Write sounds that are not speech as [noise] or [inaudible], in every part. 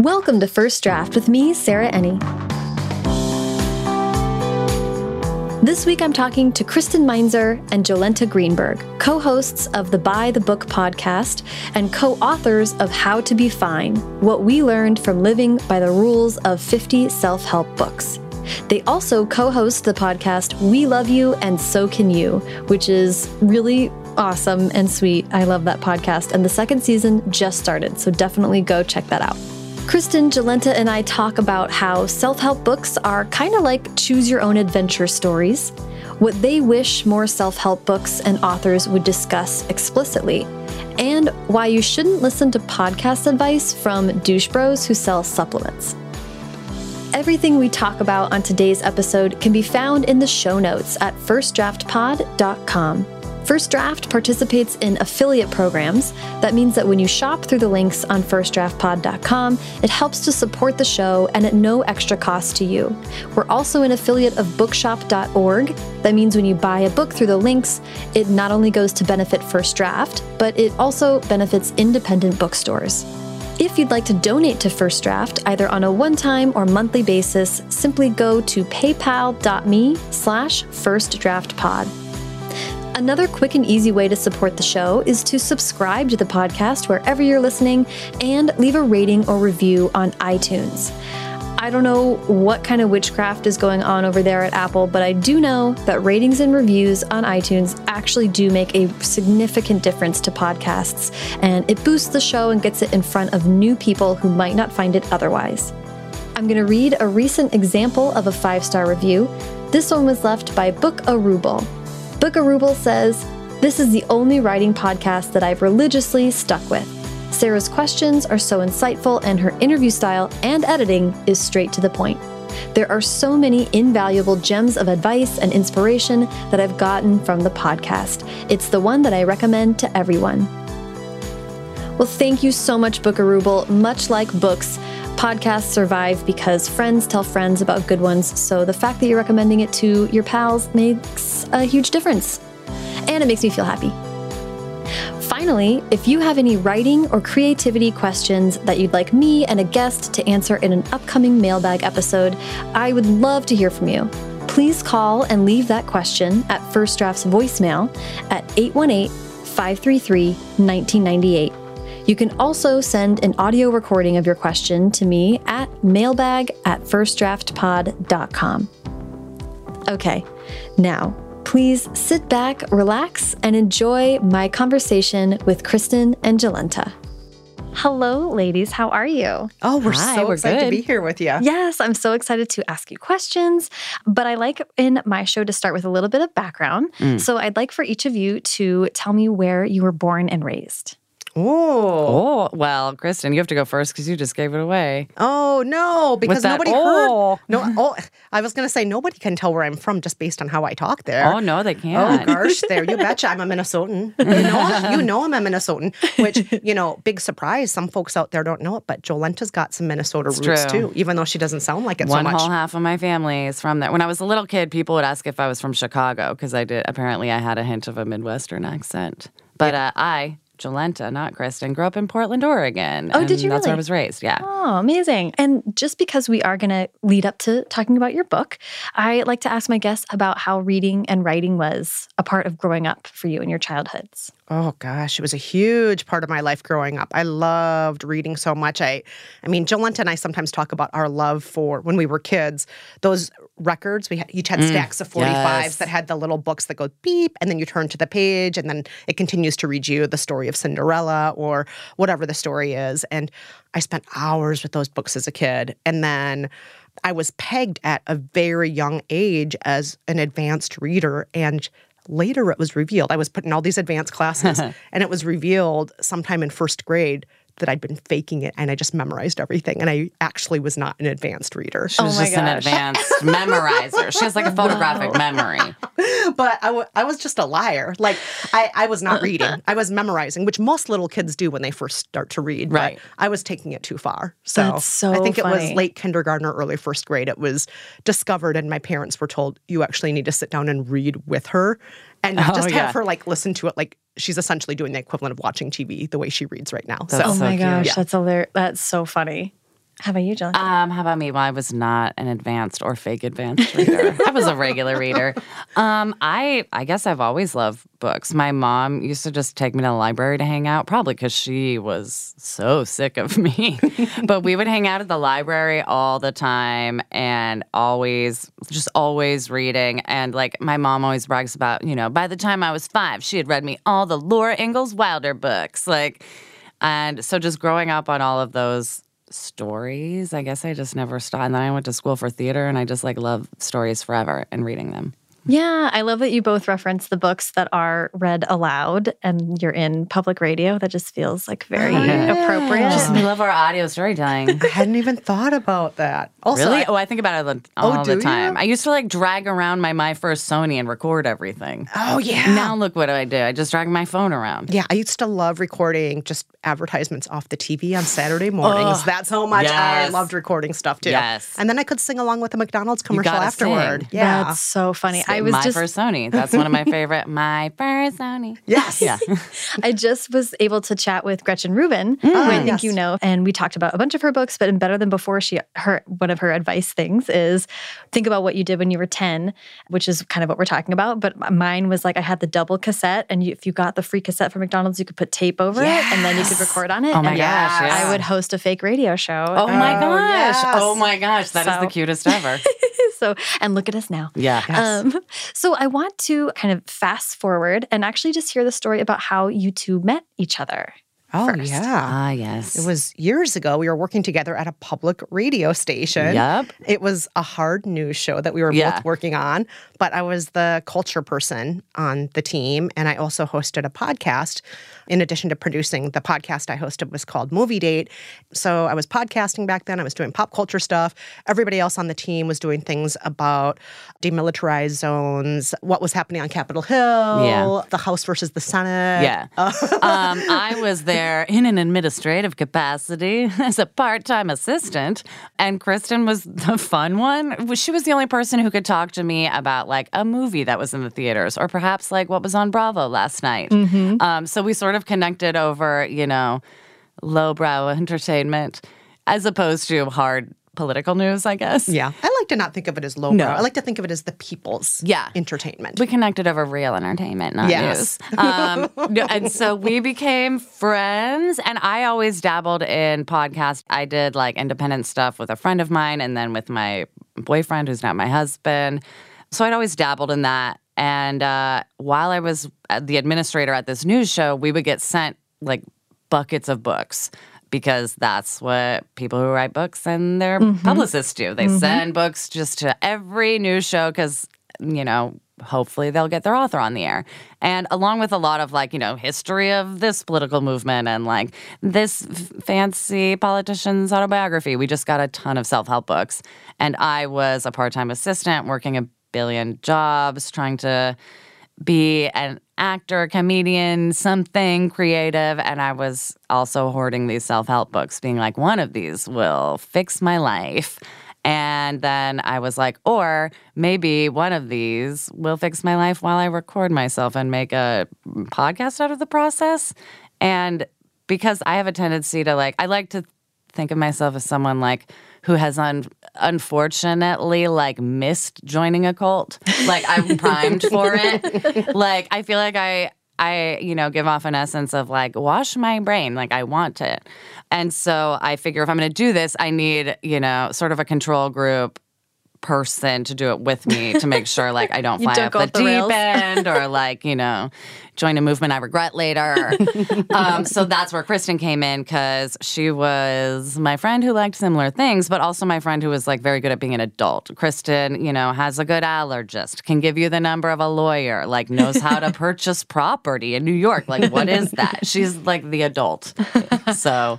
Welcome to First Draft with me, Sarah Enni. This week I'm talking to Kristen Meinzer and Jolenta Greenberg, co hosts of the By the Book podcast and co authors of How to Be Fine What We Learned from Living by the Rules of 50 Self Help Books. They also co host the podcast We Love You and So Can You, which is really awesome and sweet. I love that podcast. And the second season just started, so definitely go check that out. Kristen, Jolenta, and I talk about how self help books are kind of like choose your own adventure stories, what they wish more self help books and authors would discuss explicitly, and why you shouldn't listen to podcast advice from douche bros who sell supplements. Everything we talk about on today's episode can be found in the show notes at firstdraftpod.com. First Draft participates in affiliate programs. That means that when you shop through the links on firstdraftpod.com, it helps to support the show and at no extra cost to you. We're also an affiliate of bookshop.org. That means when you buy a book through the links, it not only goes to benefit First Draft, but it also benefits independent bookstores. If you'd like to donate to First Draft, either on a one-time or monthly basis, simply go to paypal.me slash firstdraftpod. Another quick and easy way to support the show is to subscribe to the podcast wherever you're listening and leave a rating or review on iTunes. I don't know what kind of witchcraft is going on over there at Apple, but I do know that ratings and reviews on iTunes actually do make a significant difference to podcasts, and it boosts the show and gets it in front of new people who might not find it otherwise. I'm going to read a recent example of a five star review. This one was left by Book a Ruble. Bookarubel says, This is the only writing podcast that I've religiously stuck with. Sarah's questions are so insightful, and her interview style and editing is straight to the point. There are so many invaluable gems of advice and inspiration that I've gotten from the podcast. It's the one that I recommend to everyone. Well, thank you so much, Bookarubel. Much like books, podcasts survive because friends tell friends about good ones. So the fact that you're recommending it to your pals makes a huge difference. And it makes me feel happy. Finally, if you have any writing or creativity questions that you'd like me and a guest to answer in an upcoming mailbag episode, I would love to hear from you. Please call and leave that question at First Draft's voicemail at 818 533 1998. You can also send an audio recording of your question to me at mailbag at firstdraftpod.com. Okay, now please sit back, relax, and enjoy my conversation with Kristen and Jolenta. Hello, ladies. How are you? Oh, we're Hi, so we're excited to be here with you. Yes, I'm so excited to ask you questions. But I like in my show to start with a little bit of background. Mm. So I'd like for each of you to tell me where you were born and raised. Oh. Oh, well, Kristen, you have to go first because you just gave it away. Oh no, because that nobody oh. heard. No, oh, I was going to say nobody can tell where I'm from just based on how I talk there. Oh, no, they Oh can't. Oh, gosh, there you betcha. I'm a Minnesotan. You know, you know I'm a Minnesotan. Which you know, big surprise. Some folks out there don't know it, but Jolenta's got some Minnesota It's roots true. too, even though she doesn't sound like it One so much. whole half of my family is from there. When I was a little kid, people would ask if I was from Chicago because I did. Apparently, I had a hint of a Midwestern accent. But uh, I, Jolenta, not Kristen, grew up in Portland, Oregon. Oh, did and you That's where I was raised. Yeah. Oh, amazing. And just because we are going to lead up to talking about your book, I like to ask my guests about how reading and writing was a part of growing up for you in your childhoods. Oh gosh, it was a huge part of my life growing up. I loved reading so much. I I mean, Jolenta and I sometimes talk about our love for when we were kids, those records, we had, each had stacks of 45s yes. that had the little books that go beep and then you turn to the page and then it continues to read you the story of Cinderella or whatever the story is. And I spent hours with those books as a kid. And then I was pegged at a very young age as an advanced reader and later it was revealed i was put in all these advanced classes [laughs] and it was revealed sometime in first grade that i'd been faking it and i just memorized everything and i actually was not an advanced reader. She was Oh my just an advanced [laughs] memorizer. She has like a photographic memory. but I I was just a liar. Like I, I was not reading. I was memorizing which most little kids do when they first start to read but Right. i was taking it too far. So, That's so i think it was late kindergarten or early first grade it was discovered and my parents were told you actually need to sit down and read with her and [laughs] Oh, just yeah. have her like listen to it like she's essentially doing the equivalent of watching tv the way she reads right now That's oh so so oh my cute. gosh, Yeah. that's hilarious. That's so funny. How about you, Jolenta? Um, how about me? Well, I was not an advanced or fake advanced reader. [laughs] I was a regular reader. Um, I I guess I've always loved books. My mom used to just take me to the library to hang out, probably because she was so sick of me. [laughs] but we would hang out at the library all the time and always, just always reading. And like my mom always brags about, you know, by the time I was five, she had read me all the Laura Ingalls Wilder books. Like, and so just growing up on all of those stories. I guess I just never stopped. And then I went to school for theater and I just like love stories forever and reading them. Yeah, I love that you both reference the books that are read aloud and you're in public radio. That just feels like oh, very Oh, yeah. appropriate. Just we love our audio storytelling. [laughs] I hadn't even thought about that. Also, really? I- oh, I think about it all Oh, do the time. you? I used to like drag around my my first Sony and record everything. oh yeah. Now look what I do. I just drag my phone around. Yeah, I used to love recording just advertisements off the TV on Saturday mornings. That's how much I loved recording stuff too. Yes. And then I could sing along with the McDonald's commercial afterward. sing. Yeah. That's so funny. I was my just first Sony. That's one of my favorite. My first Sony. [laughs] yes. Yeah. [laughs] I just was able to chat with Gretchen Rubin, mm. who I ah, think yes. you know, and we talked about a bunch of her books. But in Better Than Before, she her one of her advice things is think about what you did when you were ten, which is kind of what we're talking about. But mine was like I had the double cassette, and you, if you got the free cassette from McDonald's, you could put tape over it, and then you could record on it. Oh my and gosh, yeah. I would host a fake radio show. Oh my Oh, gosh. yes. Oh my gosh. That is So- the cutest ever. [laughs] so and look at us now. Yeah. Um, so I want to kind of fast forward and actually just hear the story about how you two met each other. Oh first. yeah. Ah, yes. It was years ago. We were working together at a public radio station. Yep. It was a hard news show that we were Yeah. both working on, but I was the culture person on the team. And I also hosted a podcast. In addition to producing, the podcast I hosted was called Movie Date. So I was podcasting back then. I was doing pop culture stuff. Everybody else on the team was doing things about demilitarized zones, what was happening on Capitol Hill, Yeah. the House versus the Senate. Yeah. [laughs] um, I was there in an administrative capacity [laughs] as a part time assistant, and Kristen was the fun one. She was the only person who could talk to me about like a movie that was in the theaters or perhaps like what was on Bravo last night. Um, so we sort of connected over, you know, lowbrow entertainment as opposed to hard political news, I guess. Yeah. I like to not think of it as lowbrow. No. I like to think of it as the people's Yeah. entertainment. We connected over real entertainment, not Yes. news. Um, and so we became friends. And I always dabbled in podcasts. I did like independent stuff with a friend of mine and then with my boyfriend, who's now my husband. So I'd always dabbled in that. And uh, while I was uh, the administrator at this news show, we would get sent like buckets of books because that's what people who write books and their mm-hmm. publicists do. They mm-hmm. send books just to every news show because, you know, hopefully they'll get their author on the air. And along with a lot of like, you know, history of this political movement and like this f- fancy politician's autobiography, we just got a ton of self help books. And I was a part time assistant working a billion jobs trying to be an actor, comedian, something creative. And I was also hoarding these self help books, being like, one of these will fix my life. And then I was like, or maybe one of these will fix my life while I record myself and make a podcast out of the process. And because I have a tendency to like, I like to think of myself as someone like who has un- unfortunately like missed joining a cult. Like I'm [laughs] primed for it. Like I feel like I I you know give off an essence of like wash my brain. Like I want it. And so I figure if I'm going to do this, I need, you know, sort of a control group person to do it with me to make sure like I don't [laughs] fly don't the the deep end or like, you know, join a movement I regret later. um, so that's where Kristen came in because she was my friend who liked similar things, but also my friend who was like very good at being an adult. Kristen, you know, has a good allergist, can give you the number of a lawyer, like knows how to purchase property in New York. Like, what is that? She's like the adult. So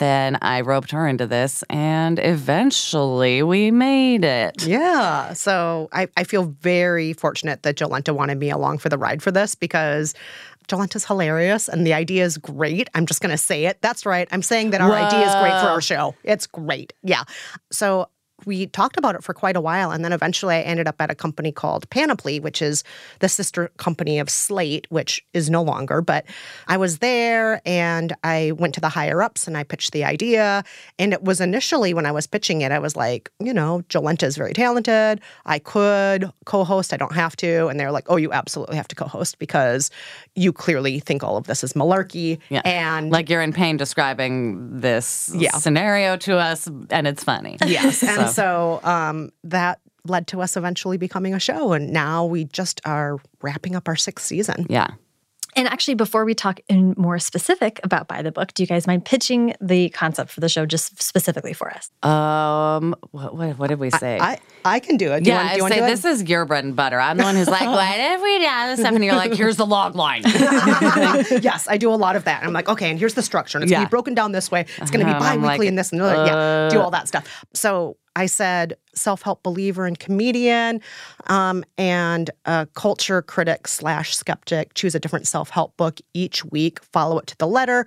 then I roped her into this, and eventually we made it. Yeah. So I, I feel very fortunate that Jolenta wanted me along for the ride for this because Jolenta's hilarious and the idea is great. I'm just going to say it. That's right. I'm saying that our idea is great for our show. It's great. Yeah. So we talked about it for quite a while. And then eventually I ended up at a company called Panoply, which is the sister company of Slate, which is no longer. But I was there and I went to the higher ups and I pitched the idea. And it was initially when I was pitching it, I was like, you know, Jolenta is very talented. I could co host, I don't have to. And they're like, oh, you absolutely have to co host because you clearly think all of this is malarkey. Yeah. And Like you're in pain describing this Yeah. scenario to us, and it's funny. Yes. [laughs] And so um, that led to us eventually becoming a show. And now we just are wrapping up our sixth season. Yeah. And actually, before we talk in more specific about By the Book, do you guys mind pitching the concept for the show just specifically for us? Um, what, what, what did we say? I, I can do it. Do yeah, you want, do you I want say to this is your bread and butter. I'm the one who's like, [laughs] what if we do this stuff? And you're like, here's the log line. [laughs] yes, I do a lot of that. I'm like, okay, and here's the structure. And it's going to be broken down this way. It's going to be [laughs] Uh-huh, bi weekly like, and this and another. yeah, do uh, all that stuff. So I said self help believer and comedian um, and a culture critic slash skeptic choose a different self help book each week, follow it to the letter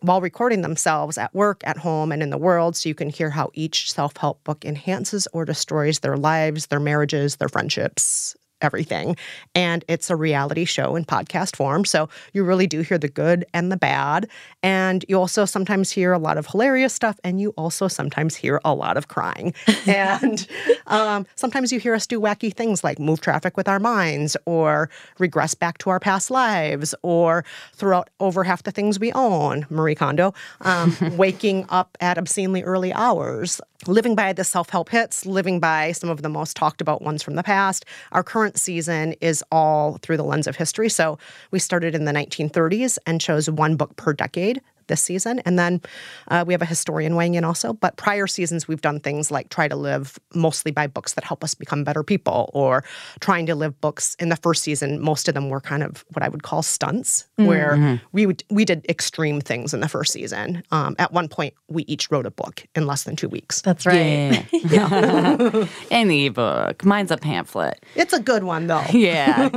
while recording themselves at work, at home, and in the world so you can hear how each self help book enhances or destroys their lives, their marriages, their friendships. Everything. And it's a reality show in podcast form. So you really do hear the good and the bad. And you also sometimes hear a lot of hilarious stuff. And you also sometimes hear a lot of crying. [laughs] and um, sometimes you hear us do wacky things like move traffic with our minds or regress back to our past lives or throw out over half the things we own, Marie Kondo, um, [laughs] waking up at obscenely early hours, living by the self help hits, living by some of the most talked about ones from the past. Our current season is all through the lens of history. So we started in the 1930s and chose one book per decade this season. And then uh, we have a historian weighing in also. But prior seasons, we've done things like try to live mostly by books that help us become better people or trying to live books. In the first season, most of them were kind of what I would call stunts, where we would, we did extreme things in the first season. Um, at one point, we each wrote a book in less than two weeks. That's right. [laughs] Yeah. [laughs] An ebook. Mine's a pamphlet. It's a good one, though. [laughs] Yeah.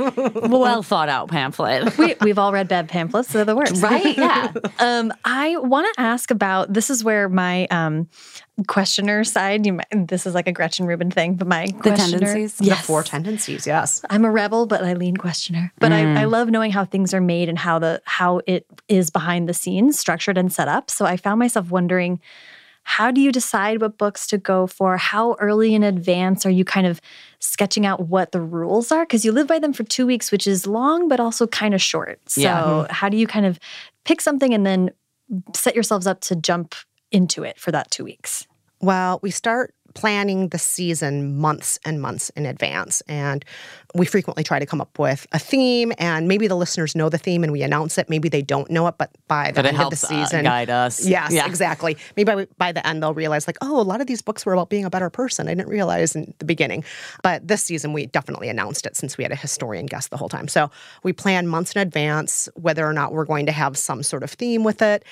well thought out pamphlet. we, we've all read bad pamphlets. They're the worst. Right? Yeah. Um, I want to ask about this is where my um, questioner side, you might, this is like a Gretchen Rubin thing, but my questioner. tendencies? The Yes. The four tendencies, yes. I'm a rebel, but I lean questioner. But I, I love knowing how things are made and how the how it is behind the scenes, structured and set up. So I found myself wondering, how do you decide what books to go for? How early in advance are you kind of sketching out what the rules are? Because you live by them for two weeks, which is long, but also kind of short. So Yeah. how do you kind of pick something and then set yourselves up to jump into it for that two weeks? Well, we start planning the season months and months in advance. And we frequently try to come up with a theme. And maybe the listeners know the theme and we announce it. Maybe they don't know it, but by the But end of the uh, season, guide us. Yes, Yeah. exactly. Maybe by, by the end, they'll realize, like, oh, a lot of these books were about being a better person. I didn't realize in the beginning. But this season, we definitely announced it since we had a historian guest the whole time. So we plan months in advance whether or not we're going to have some sort of theme with it.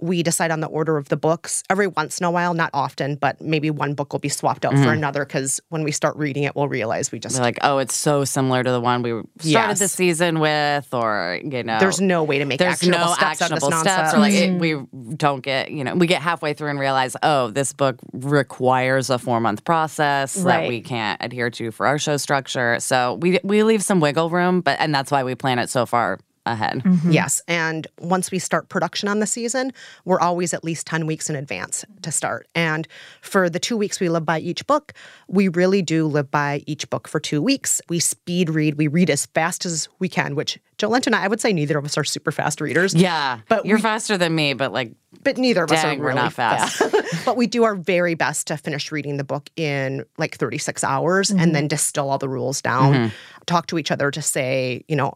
We decide on the order of the books every once in a while, not often, but maybe one book will be swapped out Mm-hmm. for another because when we start reading it, we'll realize we just. We're like, oh, it's so similar to the one we started the season with, or you know, there's no way to make there's actionable no steps out of this actionable steps, or like it, mm-hmm. we don't get, you know, we get halfway through and realize, oh, this book requires a four month process that we can't adhere to for our show structure. So we we leave some wiggle room, but and that's why we plan it so far ahead. Yes. And once we start production on the season, we're always at least 10 weeks in advance to start. And for the two weeks we live by each book, we really do live by each book for two weeks. We speed read, we read as fast as we can, which Jolenta and I, I would say neither of us are super fast readers. Yeah, But you're we- faster than me, but like But neither of us Dang, are we're really not fast. [laughs] but we do our very best to finish reading the book in like 36 hours and then distill all the rules down, Mm-hmm. talk to each other to say, you know,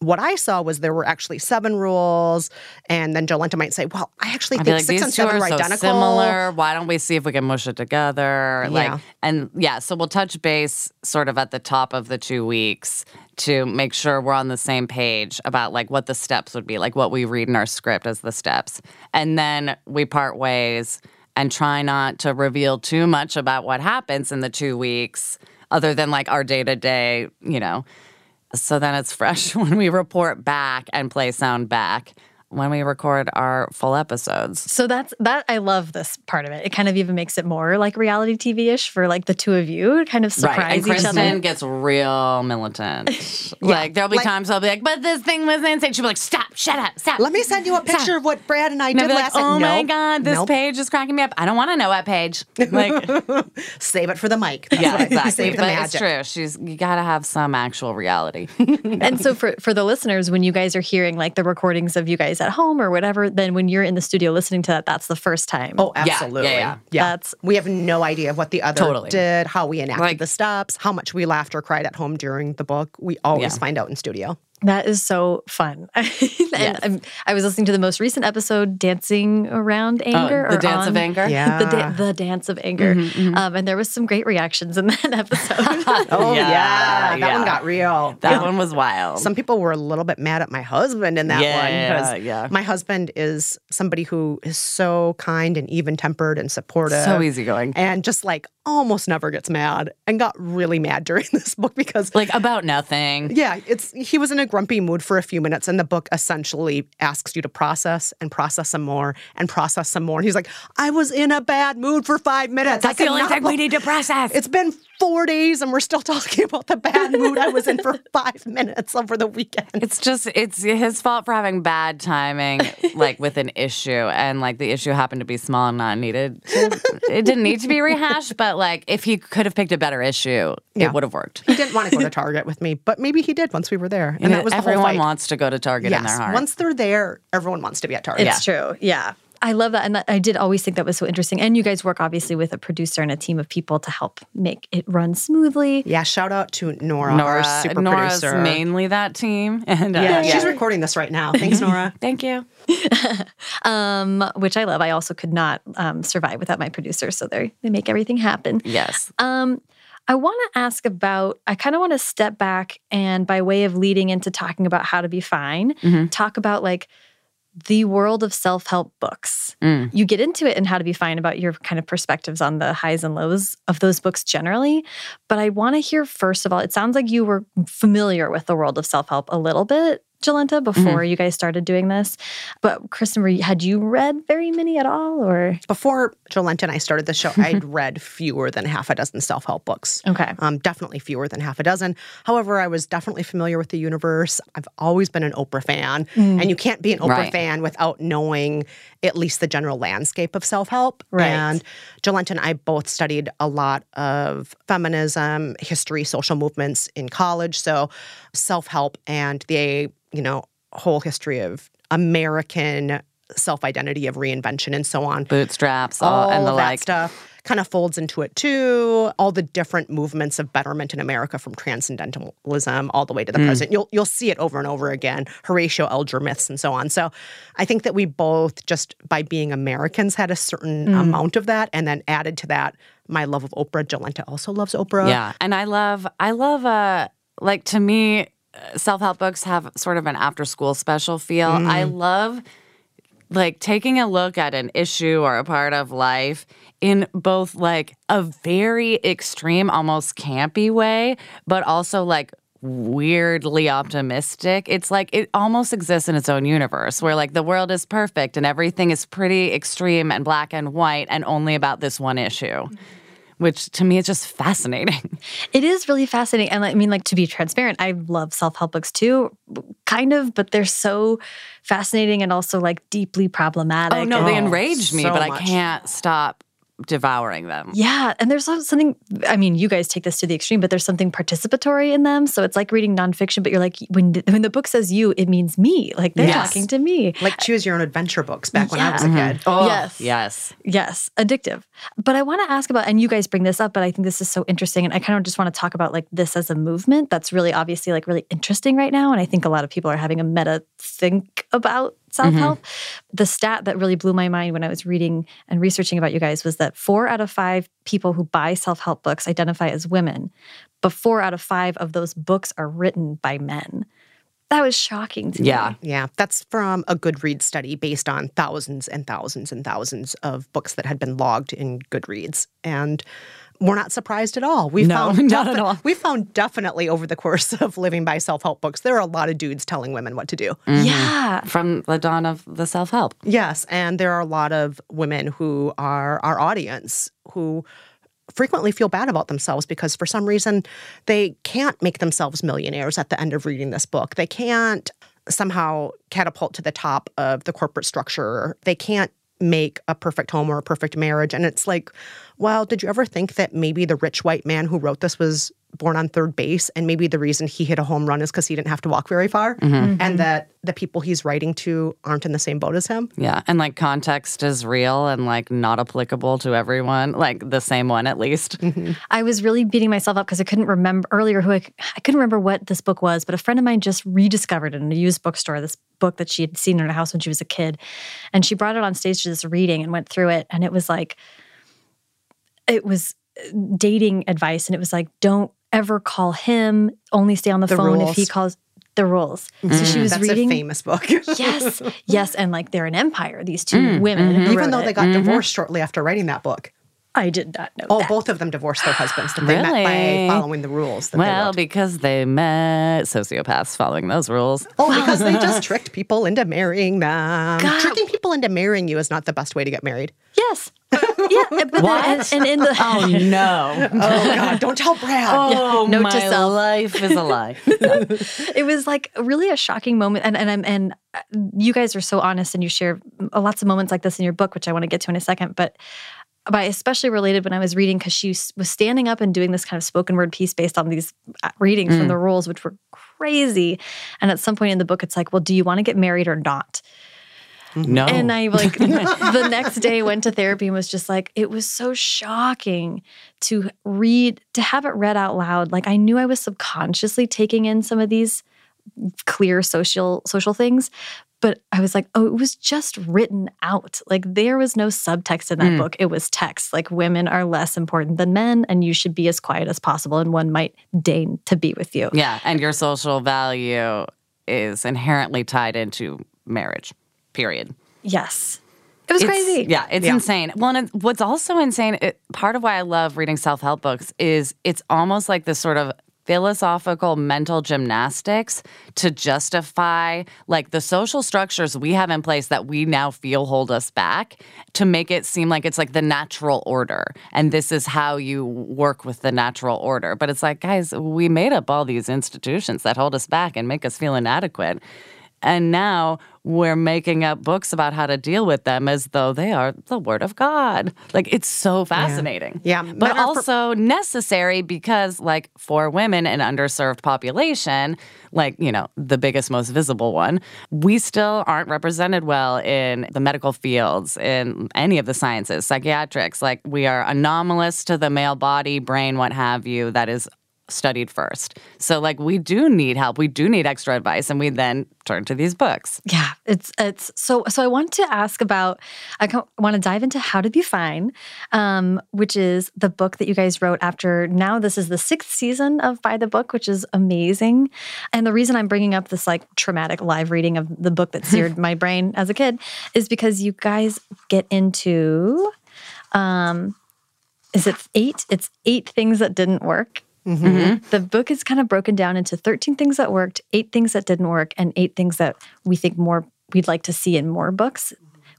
what I saw was there were actually seven rules, and then Jolenta might say, "Well, I actually think like, six and two seven are are so identical." similar. Why don't we see if we can mush it together? Like, Yeah. and yeah, so we'll touch base sort of at the top of the two weeks to make sure we're on the same page about like what the steps would be, like what we read in our script as the steps, and then we part ways and try not to reveal too much about what happens in the two weeks, other than like our day to day, you know. So then it's fresh [laughs] when we report back and play sound back when we record our full episodes. So that's that. I love this part of it. It kind of even makes it more like reality TV ish for like the two of you, kind of surprise right. And each Kristen other. gets real militant. [laughs] like there'll be like- times I'll be like, "But this thing was insane." She'll be like, "Stop! Shut up! Stop!" Let me send you a picture of what Brad and I And did like, last night. "Oh my Nope. god, this Nope. page is cracking me up. I don't want to know what page." [laughs] Like, Save it for the mic. That's yeah, exactly. [laughs] Save the but magic. it's true. She's you got to have some actual reality. and so for for the listeners, when you guys are hearing like the recordings of you guys at home or whatever, then when you're in the studio listening to that, that's the first time. Oh, Yeah, yeah, absolutely. yeah. That's- we have no idea what the other Totally. did, how we enacted Like- the stops, how much we laughed or cried at home during the book. We always Yeah. find out in studio. That is so fun. [laughs] and I'm, I was listening to the most recent episode, Dancing Around Anger. Oh, the or Dance of Anger? Yeah. The, da- the Dance of Anger. Um, and there was some great reactions in [laughs] that episode. [laughs] Oh yeah, Yeah, that one got real. That one was wild. Some people were a little bit mad at my husband in that Yeah, one because yeah. my husband is somebody who is so kind and even tempered and supportive. so easygoing. And just like almost never gets mad and got really mad during this book because Like about nothing. yeah, it's he was in a grumpy mood for a few minutes and the book essentially asks you to process and process some more and process some more. And he's like, I was in a bad mood for five minutes. That's the only thing we need to process. It's been four days and we're still talking about the bad [laughs] mood I was in for five minutes over the weekend. It's just it's his fault for having bad timing, like with an issue, and like the issue happened to be small and not needed. it didn't need to be rehashed, but like if he could have picked a better issue, Yeah. it would have worked. He didn't want to go to [laughs] Target with me, but maybe he did once we were there. And that was the whole everyone fight. wants to go to Target in their heart. once they're there, everyone wants to be at Target. It's true. Yeah. I love that. And that, I did always think that was so interesting. And you guys work obviously with a producer and a team of people to help make it run smoothly. Yeah, shout out to Nora, Nora, our super Nora's producer. mainly that team, [laughs] and uh, yeah, she's recording this right now. [laughs] Thanks, Nora. Thank you. [laughs] um, which I love. I also could not um, survive without my producer, so they they make everything happen. Yes. Um, I want to ask about. I kind of want to step back and, by way of leading into talking about how to be fine, Mm-hmm. talk about like the world of self help books. Mm. You get into it and how to be fine about your kind of perspectives on the highs and lows of those books generally. But I want to hear first of all. It sounds like you were familiar with the world of self help a little bit. Jolenta, before you guys started doing this, but Kristen, were you, had you read very many at all, or Before Jolenta and I started the show, [laughs] I'd read fewer than half a dozen self help books. okay? Um, definitely fewer than half a dozen. However, I was definitely familiar with the universe. I've always been an Oprah fan, and you can't be an Oprah Right. fan without knowing at least the general landscape of self help. Right. And Jolenta and I both studied a lot of feminism, history, social movements in college. So self help and the you know whole history of American self identity of reinvention and so on Bootstraps, uh, all, all and the that like. stuff kind of folds into it too. All the different movements of betterment in America, from transcendentalism all the way to the hmm. present. You'll you'll see it over and over again. Horatio Alger myths and so on. So, I think that we both just by being Americans had a certain hmm. amount of that, and then added to that my love of Oprah. Jolenta also loves Oprah. Yeah, and I love, I love, uh, like to me, uh, self help books have sort of an after school special feel. I mm. love like taking a look at an issue or a part of life in both like a very extreme, almost campy way, but also like weirdly optimistic. It's like it almost exists in its own universe where like the world is perfect and everything is pretty extreme and black and white and only about this one issue. Mm-hmm. Which to me is just fascinating. [laughs] It is really fascinating. And I mean, like, to be transparent, I love self help books too, kind of, but they're so fascinating and also like deeply oh, problematic. Oh no, they oh, enrage me, so but I can't stop devouring them. Yeah, and there's something. I mean, you guys take this to the extreme, but there's something participatory in them. So it's like reading nonfiction, but you're like, when when the book says you, it means me. Like they're Yes. talking to me. Like choose your own adventure books back when I was a Yeah. kid. Oh, Yes. Yes. Yes, addictive. But I want to ask about, and you guys bring this up, but I think this is so interesting. And I kind of just want to talk about like this as a movement that's really obviously like really interesting right now. And I think a lot of people are having a meta think about self help. Mm-hmm. The stat that really blew my mind when I was reading and researching about you guys was that four out of five people who buy self help books identify as women, but four out of five of those books are written by men. That was shocking to Yeah. me. Yeah, that's from a Goodreads study based on thousands and thousands and thousands of books that had been logged in Goodreads. And we're not surprised at all. We No, found [laughs] not at all. we found definitely over the course of living by self-help books, there are a lot of dudes telling women what to do. Mm-hmm. Yeah. From the dawn of the self help. Yes, and there are a lot of women who are our audience who frequently feel bad about themselves because for some reason they can't make themselves millionaires at the end of reading this book. They can't somehow catapult to the top of the corporate structure. They can't make a perfect home or a perfect marriage. And it's like, well, did you ever think that maybe the rich white man who wrote this was born on third base? And maybe the reason he hit a home run is because he didn't have to walk very far? Mm-hmm. Mm-hmm. And that the people he's writing to aren't in the same boat as him? Yeah. And like context is real and like not applicable to everyone, like the same one at least. Mm-hmm. I was really beating myself up because I couldn't remember earlier who I, I couldn't remember what this book was, but a friend of mine just rediscovered it in a used bookstore, this book that she had seen in her house when she was a kid. And she brought it on stage to this reading and went through it. And it was like, it was uh, dating advice. And it was like, don't ever call him, only stay on the, The phone if he calls the rules. So mm. she was That's reading. a famous book. yes, [laughs] yes. And like they're an empire, these two mm, women. Mm-hmm. who Even though they got mm-hmm. divorced shortly after writing that book. I did not know Oh, that. both of them divorced their husbands. That They met Really? by following the rules. That they Well, wrote. because they met sociopaths following those rules. Oh, [laughs] because they just tricked people into marrying them. God. Tricking people into marrying you is not the best way to get married. Yes. Yeah. But then- What? and in the Oh [laughs] no! Oh God, don't tell Brad. Oh, note my to self. life is a lie. [laughs] it was like really a shocking moment and and I'm and uh, you guys are so honest and you share lots of moments like this in your book which I want to get to in a second but but I especially related when I was reading because she was standing up and doing this kind of spoken word piece based on these uh, readings from the rules, which were crazy. And at some point in the book, it's like, well, do you want to get married or not? No. And I like [laughs] the next day went to therapy and was just like, it was so shocking to read, to have it read out loud. Like I knew I was subconsciously taking in some of these clear social social things, but I was like, oh, it was just written out. Like there was no subtext in that Mm. book. It was text. Like women are less important than men, and you should be as quiet as possible, and one might deign to be with you. yeah, and your social value is inherently tied into marriage. Period. Yes. It was It's- crazy. Yeah, it's Yeah. insane. Well, and what's also insane, it, part of why I love reading self help books is it's almost like this sort of philosophical mental gymnastics to justify like the social structures we have in place that we now feel hold us back to make it seem like it's like the natural order and this is how you work with the natural order but it's like guys we made up all these institutions that hold us back and make us feel inadequate and now we're making up books about how to deal with them as though they are the word of God. Like it's so fascinating. Yeah. But are for- also necessary because, like, for women in underserved population, like, you know, the biggest, most visible one, we still aren't represented well in the medical fields, in any of the sciences, psychiatrics. Like, we are anomalous to the male body, brain, what have you, that is studied first. So like we do need help. We do need extra advice and we then turn to these books. Yeah, it's it's so so. I want to ask about. I want to dive into How to Be Fine, um, which is the book that you guys wrote after. Now this is the sixth season of By the Book, which is amazing. And the reason I'm bringing up this like traumatic live reading of the book that seared [laughs] my brain as a kid is because you guys get into. Um, is it eight? It's eight things that didn't work. Mm-hmm. Mm-hmm. The book is kind of broken down into 13 things that worked, eight things that didn't work, and eight things that we think more we'd like to see in more books.